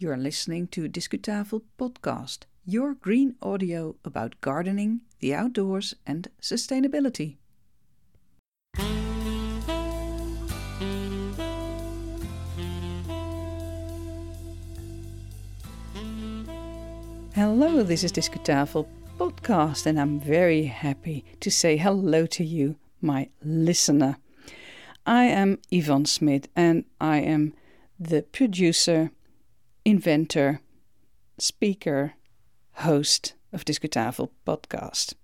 You're listening to Discutafel Podcast, your green audio about gardening, the outdoors, and sustainability. Hello, this is Discutafel Podcast, and I'm very happy to say hello to you, my listener. I am Ivonne Smit, and I am the producer inventor, speaker, host of Discutafel podcast.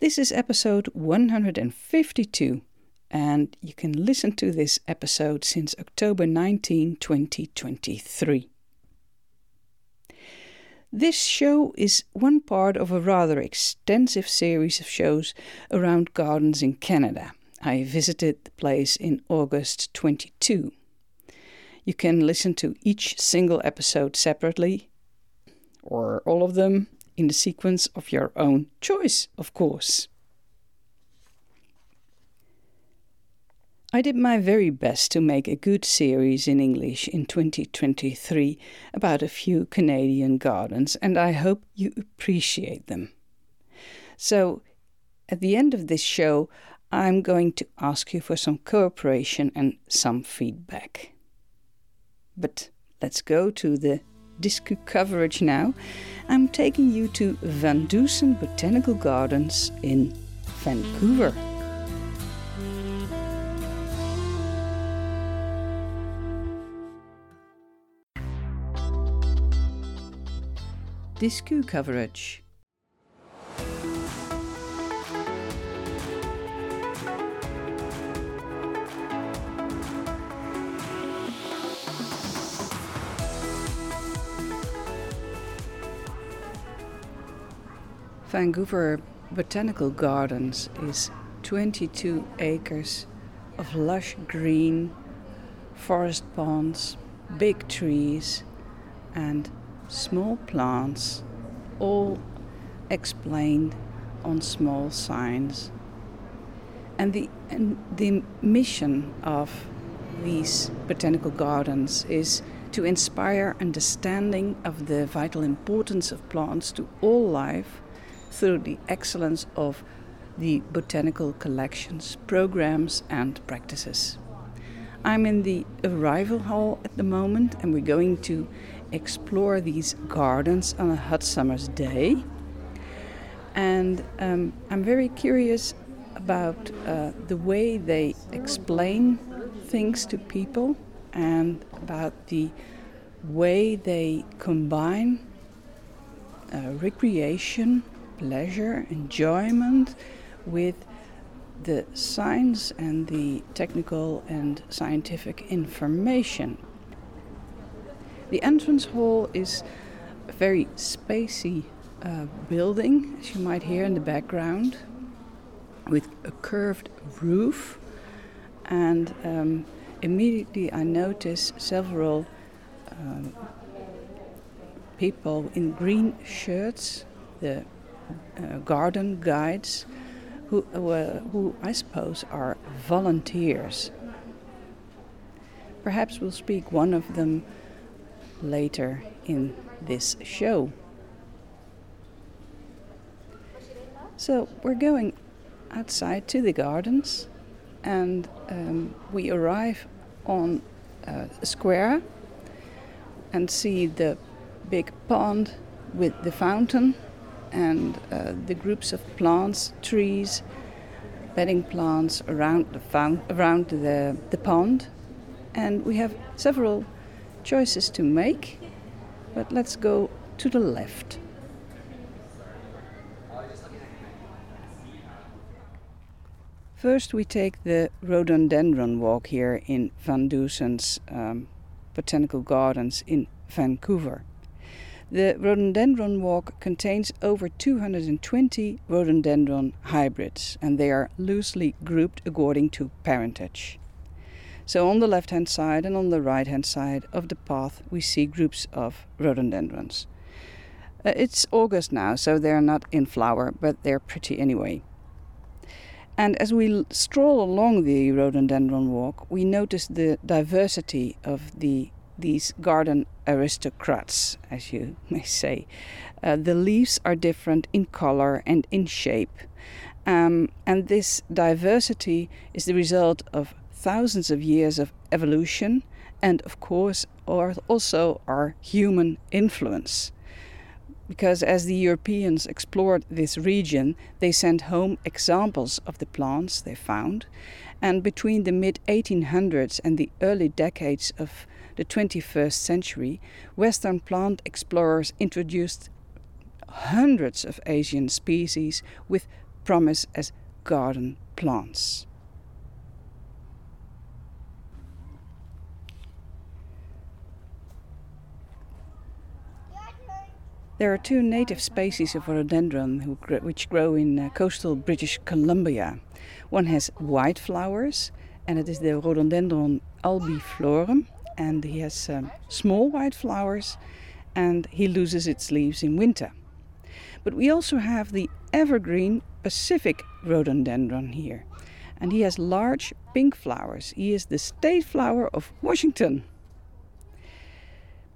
This is episode 152, and you can listen to this episode since October 19, 2023. This show is one part of a rather extensive series of shows around gardens in Canada. I visited the place in August 22. You can listen to each single episode separately, or all of them in the sequence of your own choice, of course. I did my very best to make a good series in English in 2023 about a few Canadian gardens, and I hope you appreciate them. So, at the end of this show, I'm going to ask you for some cooperation and some feedback. But let's go to the disc coverage now. I'm taking you to VanDusen Botanical Gardens in Vancouver. Disc coverage. Vancouver Botanical Gardens is 22 acres of lush green, forest ponds, big trees, and small plants, all explained on small signs. And the, and the mission of these botanical gardens is to inspire understanding of the vital importance of plants to all life through the excellence of the botanical collections, programs, and practices. I'm in the arrival hall at the moment, and we're going to explore these gardens on a hot summer's day. And um, I'm very curious about uh, the way they explain things to people and about the way they combine uh, recreation pleasure, enjoyment with the science and the technical and scientific information. The entrance hall is a very spacey uh, building, as you might hear in the background, with a curved roof. And um, immediately I notice several uh, people in green shirts, the garden guides who, uh, who I suppose are volunteers. Perhaps we'll speak one of them later in this show. So we're going outside to the gardens and um, we arrive on uh, a square and see the big pond with the fountain and uh, the groups of plants, trees, bedding plants around the found, around the, the pond. And we have several choices to make, but let's go to the left. First, we take the rhododendron walk here in VanDusen's um, Botanical Gardens in Vancouver. The rhododendron walk contains over 220 rhododendron hybrids, and they are loosely grouped according to parentage. So, on the left hand side and on the right hand side of the path, we see groups of rhododendrons. Uh, it's August now, so they're not in flower, but they're pretty anyway. And as we stroll along the rhododendron walk, we notice the diversity of the these garden aristocrats, as you may say. Uh, the leaves are different in color and in shape. Um, and this diversity is the result of thousands of years of evolution and, of course, or also our human influence. Because as the Europeans explored this region, they sent home examples of the plants they found. And between the mid 1800s and the early decades of the 21st century, Western plant explorers introduced hundreds of Asian species with promise as garden plants. There are two native species of rhododendron which grow in uh, coastal British Columbia. One has white flowers, and it is the Rhododendron albiflorum, and he has um, small white flowers, and he loses its leaves in winter. But we also have the evergreen Pacific rhododendron here, and he has large pink flowers. He is the state flower of Washington.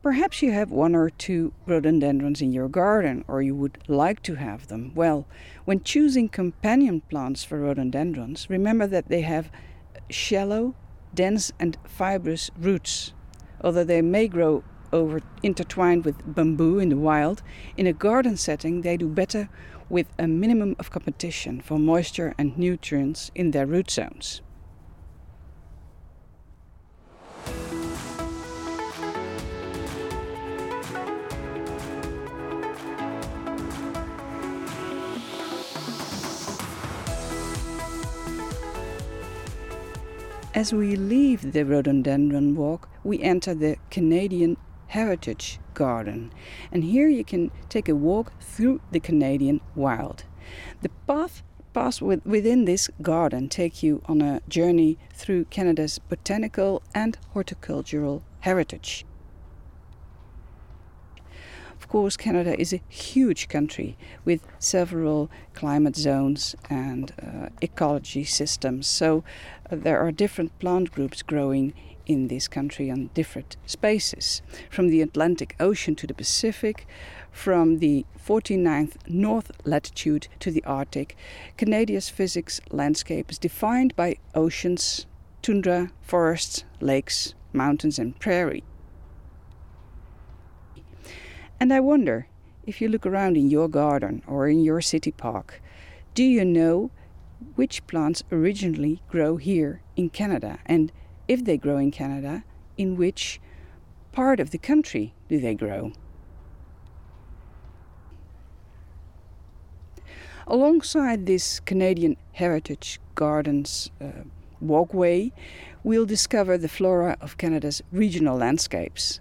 Perhaps you have one or two rhododendrons in your garden, or you would like to have them. Well, when choosing companion plants for rhododendrons, remember that they have shallow, dense, and fibrous roots. Although they may grow over intertwined with bamboo in the wild, in a garden setting they do better with a minimum of competition for moisture and nutrients in their root zones. As we leave the rhododendron walk, we enter the Canadian Heritage Garden, and here you can take a walk through the Canadian wild. The path paths within this garden take you on a journey through Canada's botanical and horticultural heritage. Course, Canada is a huge country with several climate zones and uh, ecology systems. So uh, there are different plant groups growing in this country on different spaces, from the Atlantic Ocean to the Pacific, from the 49th north latitude to the Arctic. Canada's physics landscape is defined by oceans, tundra, forests, lakes, mountains, and prairie. And I wonder if you look around in your garden or in your city park, do you know which plants originally grow here in Canada? And if they grow in Canada, in which part of the country do they grow? Alongside this Canadian Heritage Gardens uh, walkway, we'll discover the flora of Canada's regional landscapes,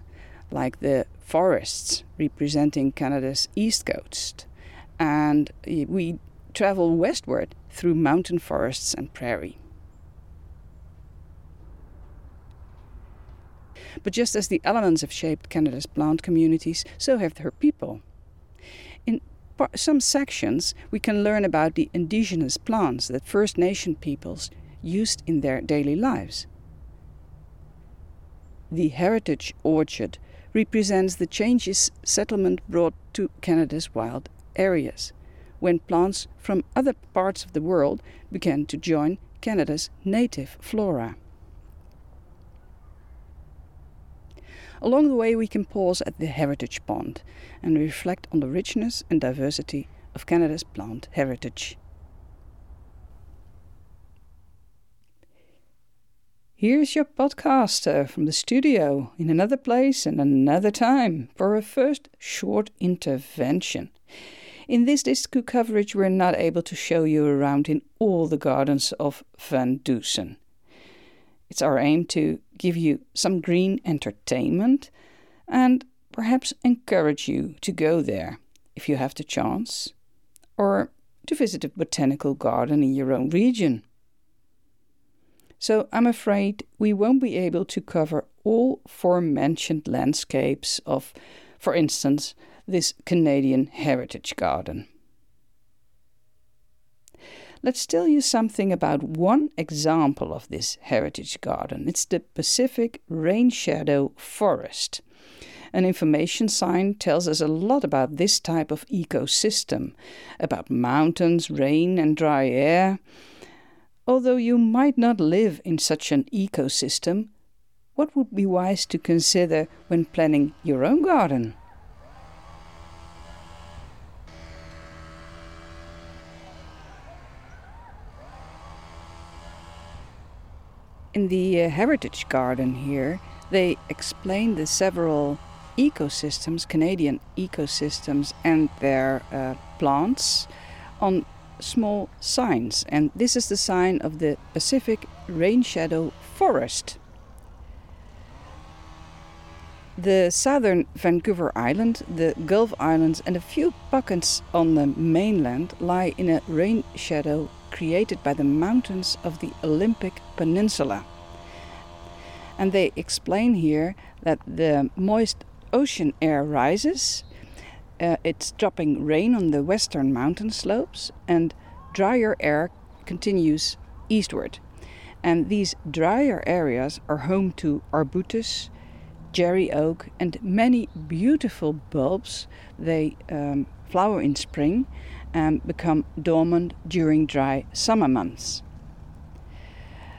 like the forests representing Canada's east coast. And eh, we travel westward through mountain forests and prairie. But just as the elements have shaped Canada's plant communities, so have her people. In some sections, we can learn about the indigenous plants that First Nation peoples used in their daily lives. The Heritage Orchard represents the changes settlement brought to Canada's wild areas, when plants from other parts of the world began to join Canada's native flora. Along the way, we can pause at the Heritage Pond and reflect on the richness and diversity of Canada's plant heritage. Here's your podcaster uh, from the studio in another place and another time for a first short intervention. In this disco coverage, we're not able to show you around in all the gardens of VanDusen. It's our aim to give you some green entertainment and perhaps encourage you to go there if you have the chance, or to visit a botanical garden in your own region. So I'm afraid we won't be able to cover all forementioned landscapes of, for instance, this Canadian Heritage Garden. Let's tell you something about one example of this heritage garden. It's the Pacific Rain Shadow Forest. An information sign tells us a lot about this type of ecosystem, about mountains, rain, and dry air. Although you might not live in such an ecosystem, what would be wise to consider when planning your own garden? In the uh, Heritage Garden here, they explain the several ecosystems, Canadian ecosystems, and their uh, plants on small signs. And this is the sign of the Pacific Rain Shadow Forest. The southern Vancouver Island, the Gulf Islands, and a few pockets on the mainland lie in a rain shadow created by the mountains of the Olympic Peninsula. And they explain here that the moist ocean air rises, uh, it's dropping rain on the western mountain slopes, and drier air continues eastward. And these drier areas are home to arbutus, Garry oak, and many beautiful bulbs. They um, flower in spring and become dormant during dry summer months.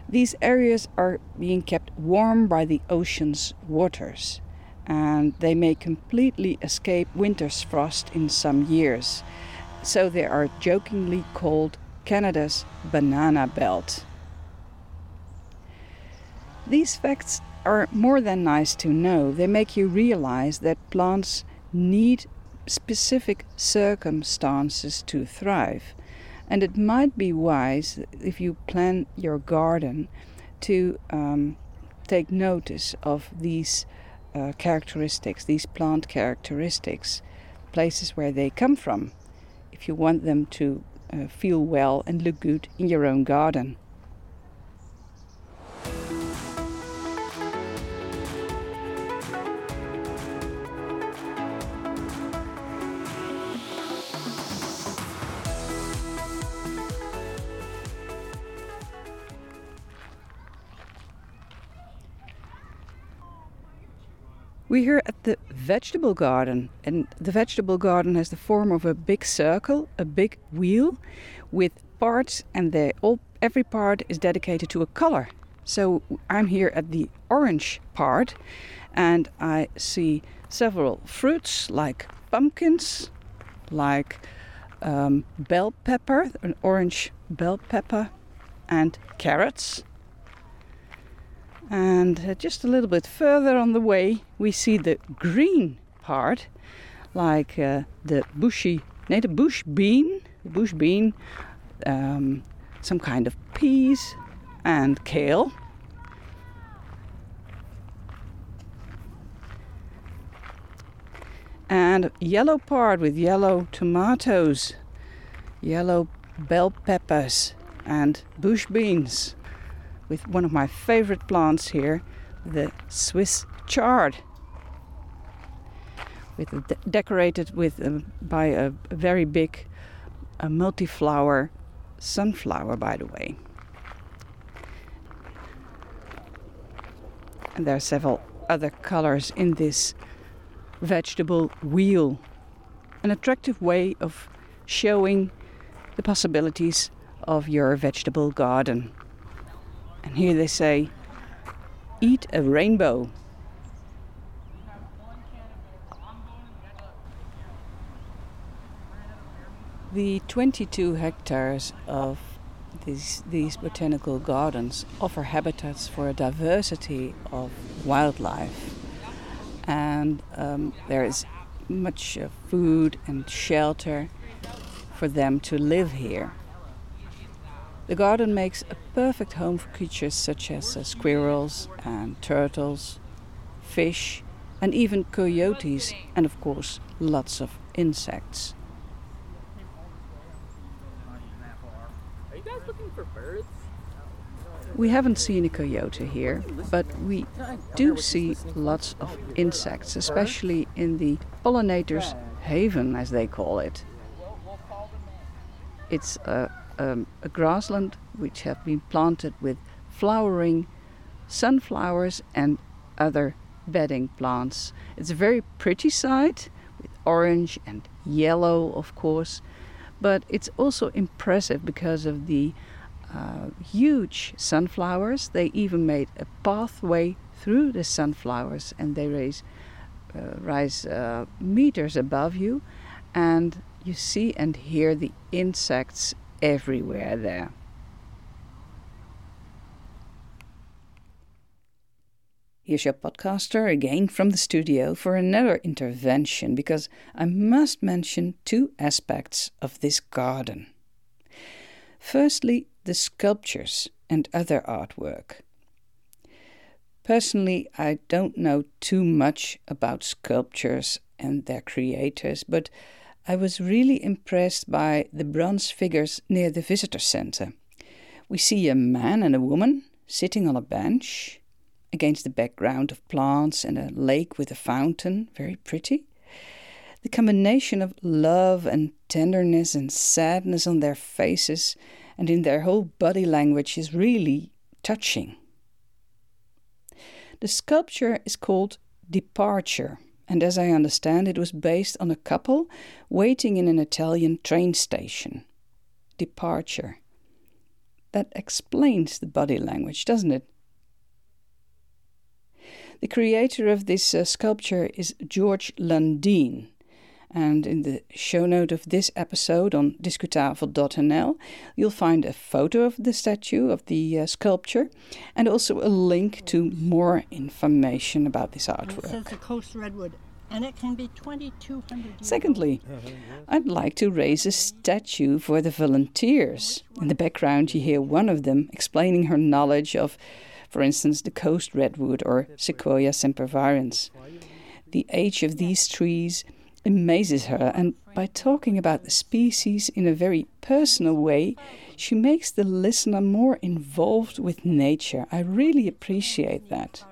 These areas are being kept warm by the ocean's waters, and they may completely escape winter's frost in some years. So they are jokingly called Canada's banana belt. These facts are more than nice to know. They make you realize that plants need specific circumstances to thrive. And it might be wise if you plan your garden to um, take notice of these uh, characteristics, these plant characteristics, places where they come from, if you want them to uh, feel well and look good in your own garden. We're here at the vegetable garden, and the vegetable garden has the form of a big circle, a big wheel, with parts, and they all every part is dedicated to a color. So I'm here at the orange part, and I see several fruits like pumpkins, like um, bell pepper, an orange bell pepper, and carrots and uh, just a little bit further on the way, we see the green part, like uh, the bushy, nee, the bush bean, bush bean, um, some kind of peas and kale. And yellow part with yellow tomatoes, yellow bell peppers, and bush beans with one of my favorite plants here, the Swiss chard. With de decorated with a, by a, a, very big a multi-flower sunflower, by the way. And there are several other colors in this vegetable wheel. An attractive way of showing the possibilities of your vegetable garden. And here they say, eat a rainbow. The 22 hectares of these, these botanical gardens offer habitats for a diversity of wildlife. And um, there is much uh, food and shelter for them to live here. The garden makes a perfect home for creatures such as uh, squirrels and turtles, fish, and even coyotes, and of course, lots of insects. Are you guys looking for birds? We haven't seen a coyote here, but we do see lots of insects, especially in the pollinators' haven, as they call it. It's a um, a grassland which have been planted with flowering sunflowers and other bedding plants. It's a very pretty sight with orange and yellow, of course, but it's also impressive because of the uh, huge sunflowers. They even made a pathway through the sunflowers and they raise, uh, rise uh, meters above you, and you see and hear the insects everywhere there. Here's your podcaster again from the studio for another intervention because I must mention two aspects of this garden. Firstly, the sculptures and other artwork. Personally, I don't know too much about sculptures and their creators, but I was really impressed by the bronze figures near the visitor center. We see a man and a woman sitting on a bench against the background of plants and a lake with a fountain, very pretty. The combination of love and tenderness and sadness on their faces and in their whole body language is really touching. The sculpture is called Departure, and as I understand, it was based on a couple waiting in an Italian train station. Departure. That explains the body language, doesn't it? The creator of this uh, sculpture is George Lundeen. And in the show note of this episode on discutafel.nl, you'll find a photo of the statue, of the uh, sculpture, and also a link to more information about this artwork. It says the coast redwood, and it can be 2,200 Secondly, I'd like to raise a statue for the volunteers. In the background, you hear one of them explaining her knowledge of for instance, the coast redwood or Sequoia sempervirens. The age of these trees amazes her, and by talking about the species in a very personal way, she makes the listener more involved with nature. I really appreciate that.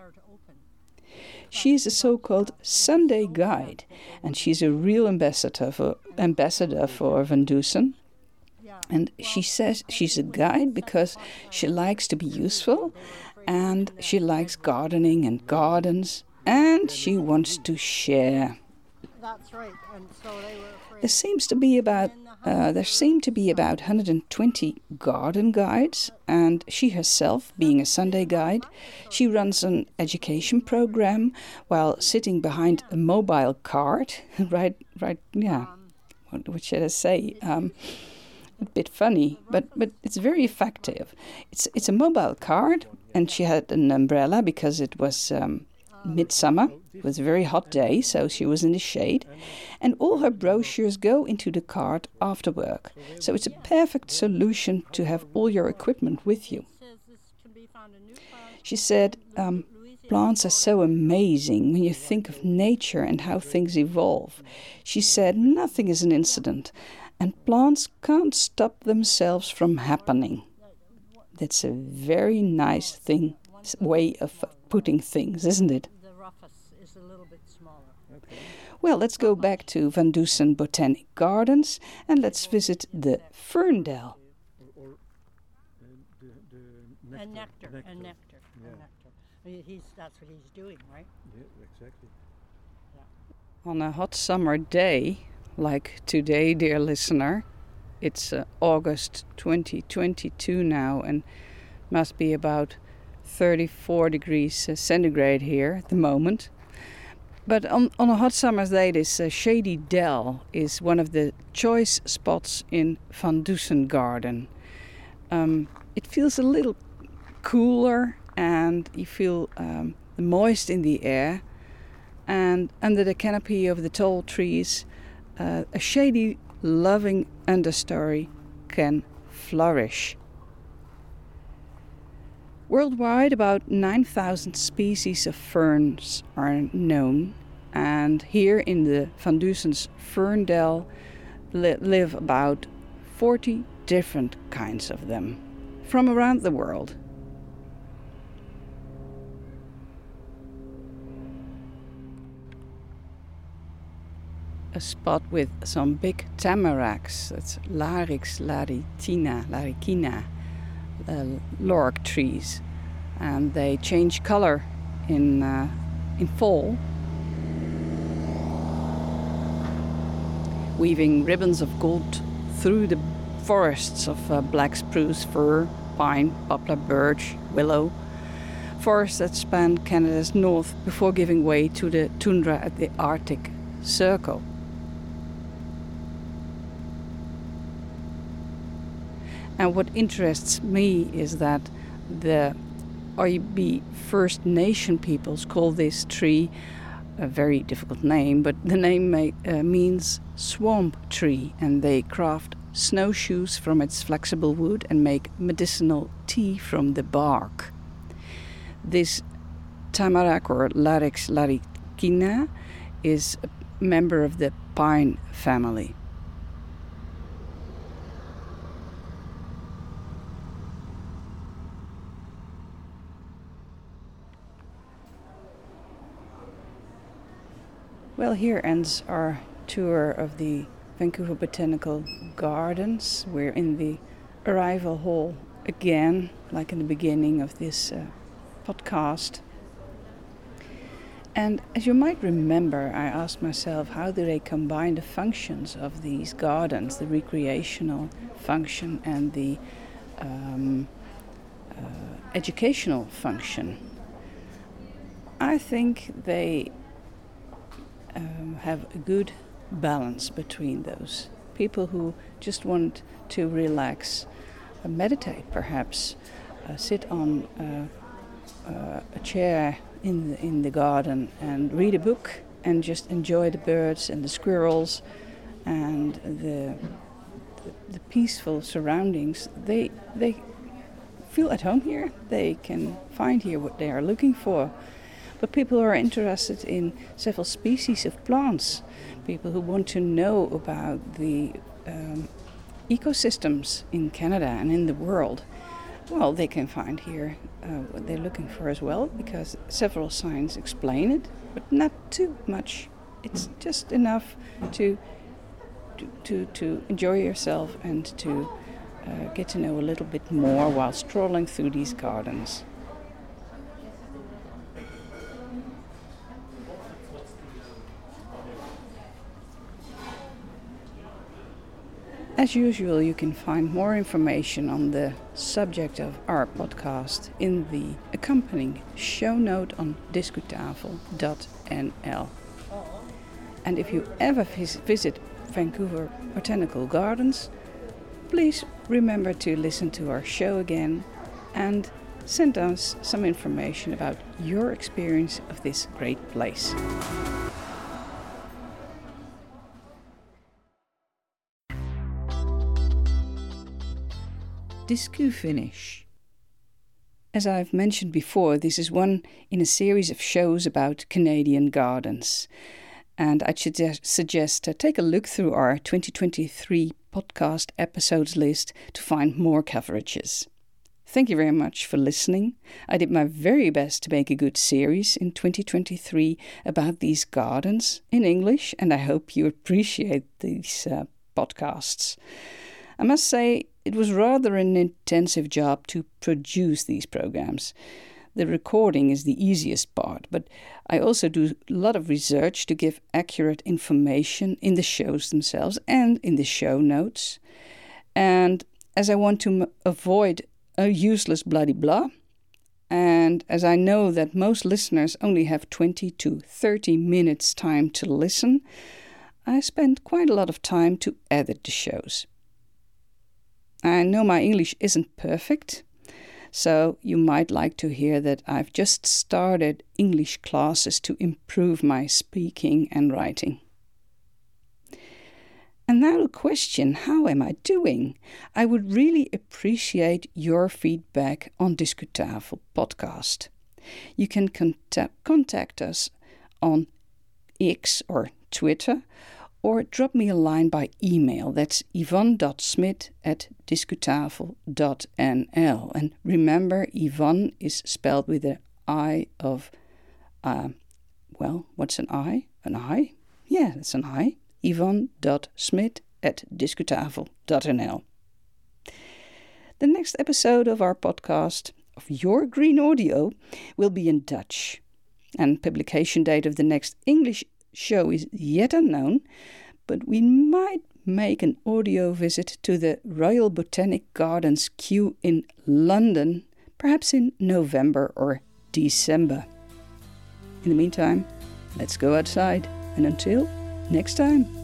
She is a so-called Sunday guide, and she's a real ambassador for ambassador for VanDusen. And she says she's a guide because she likes to be useful and she likes gardening and gardens, and she wants to share. That's right. And so they were there seems to be about uh, there seem to be about 120 garden guides, and she herself, being a Sunday guide, she runs an education program while sitting behind a mobile cart. right, right, yeah. What, what should I say? Um, a bit funny, but but it's very effective. It's it's a mobile card, and she had an umbrella because it was um, midsummer. It was a very hot day, so she was in the shade. And all her brochures go into the cart after work. So it's a perfect solution to have all your equipment with you. She said, um, Plants are so amazing when you think of nature and how things evolve. She said, Nothing is an incident and plants can't stop themselves from happening. That's a very nice thing, way of putting things, isn't it? Well, let's go back to VanDusen Botanic Gardens and let's visit the Fern Dell. And nectar, and nectar, yeah. and nectar. He's, that's what he's doing, right? Yeah, exactly. Yeah. On a hot summer day, like today, dear listener. It's uh, August 2022 now and must be about 34 degrees uh, centigrade here at the moment. But on, on a hot summer's day, this uh, shady dell is one of the choice spots in VanDusen Garden. Um, it feels a little cooler and you feel um, moist in the air. And under the canopy of the tall trees, uh, a shady, loving understory can flourish. Worldwide, about 9,000 species of ferns are known, and here in the VanDusen's Ferndale li- live about 40 different kinds of them from around the world. a spot with some big tamaracks. That's Larix laritina, laricina, uh, trees, and they change color in uh, in fall, weaving ribbons of gold through the forests of uh, black spruce, fir, pine, poplar, birch, willow, forests that span Canada's north before giving way to the tundra at the Arctic Circle. And what interests me is that the Ojibwe First Nation peoples call this tree a very difficult name, but the name may, uh, means swamp tree, and they craft snowshoes from its flexible wood and make medicinal tea from the bark. This tamarack or Larix laricina is a member of the pine family. Well, here ends our tour of the Vancouver Botanical Gardens. We're in the arrival hall again, like in the beginning of this uh, podcast. And as you might remember, I asked myself how do they combine the functions of these gardens, the recreational function and the um, uh, educational function? I think they um, have a good balance between those. People who just want to relax, uh, meditate perhaps, uh, sit on uh, uh, a chair in the, in the garden and read a book and just enjoy the birds and the squirrels and the, the, the peaceful surroundings. They, they feel at home here. They can find here what they are looking for. But people who are interested in several species of plants, people who want to know about the um, ecosystems in Canada and in the world, well, they can find here uh, what they're looking for as well, because several signs explain it, but not too much. It's just enough to to to, enjoy yourself and to uh, get to know a little bit more while strolling through these gardens. As usual, you can find more information on the subject of our podcast in the accompanying show note on discutafel.nl. And if you ever vis- visit Vancouver Botanical Gardens, please remember to listen to our show again and send us some information about your experience of this great place. Discu finish. As I've mentioned before, this is one in a series of shows about Canadian gardens. And I should suggest uh, take a look through our 2023 podcast episodes list to find more coverages. Thank you very much for listening. I did my very best to make a good series in 2023 about these gardens in English, and I hope you appreciate these uh, podcasts. I must say, it was rather an intensive job to produce these programs. The recording is the easiest part, but I also do a lot of research to give accurate information in the shows themselves and in the show notes. And as I want to m- avoid a useless bloody blah, and as I know that most listeners only have 20 to 30 minutes time to listen, I spend quite a lot of time to edit the shows. I know my English isn't perfect, so you might like to hear that I've just started English classes to improve my speaking and writing. And now a question how am I doing? I would really appreciate your feedback on Discutafel podcast. You can contact, contact us on X or Twitter or drop me a line by email. That's ivonne.smit at discutafel.nl. And remember, Ivonne is spelled with an I of, uh, well, what's an I? An I? Yeah, it's an I. ivonne.smit at discutafel.nl. The next episode of our podcast, of Your Green Audio, will be in Dutch. And publication date of the next English show is yet unknown, but we might make an audio visit to the Royal Botanic Gardens Kew in London, perhaps in November or December. In the meantime, let's go outside, and until next time.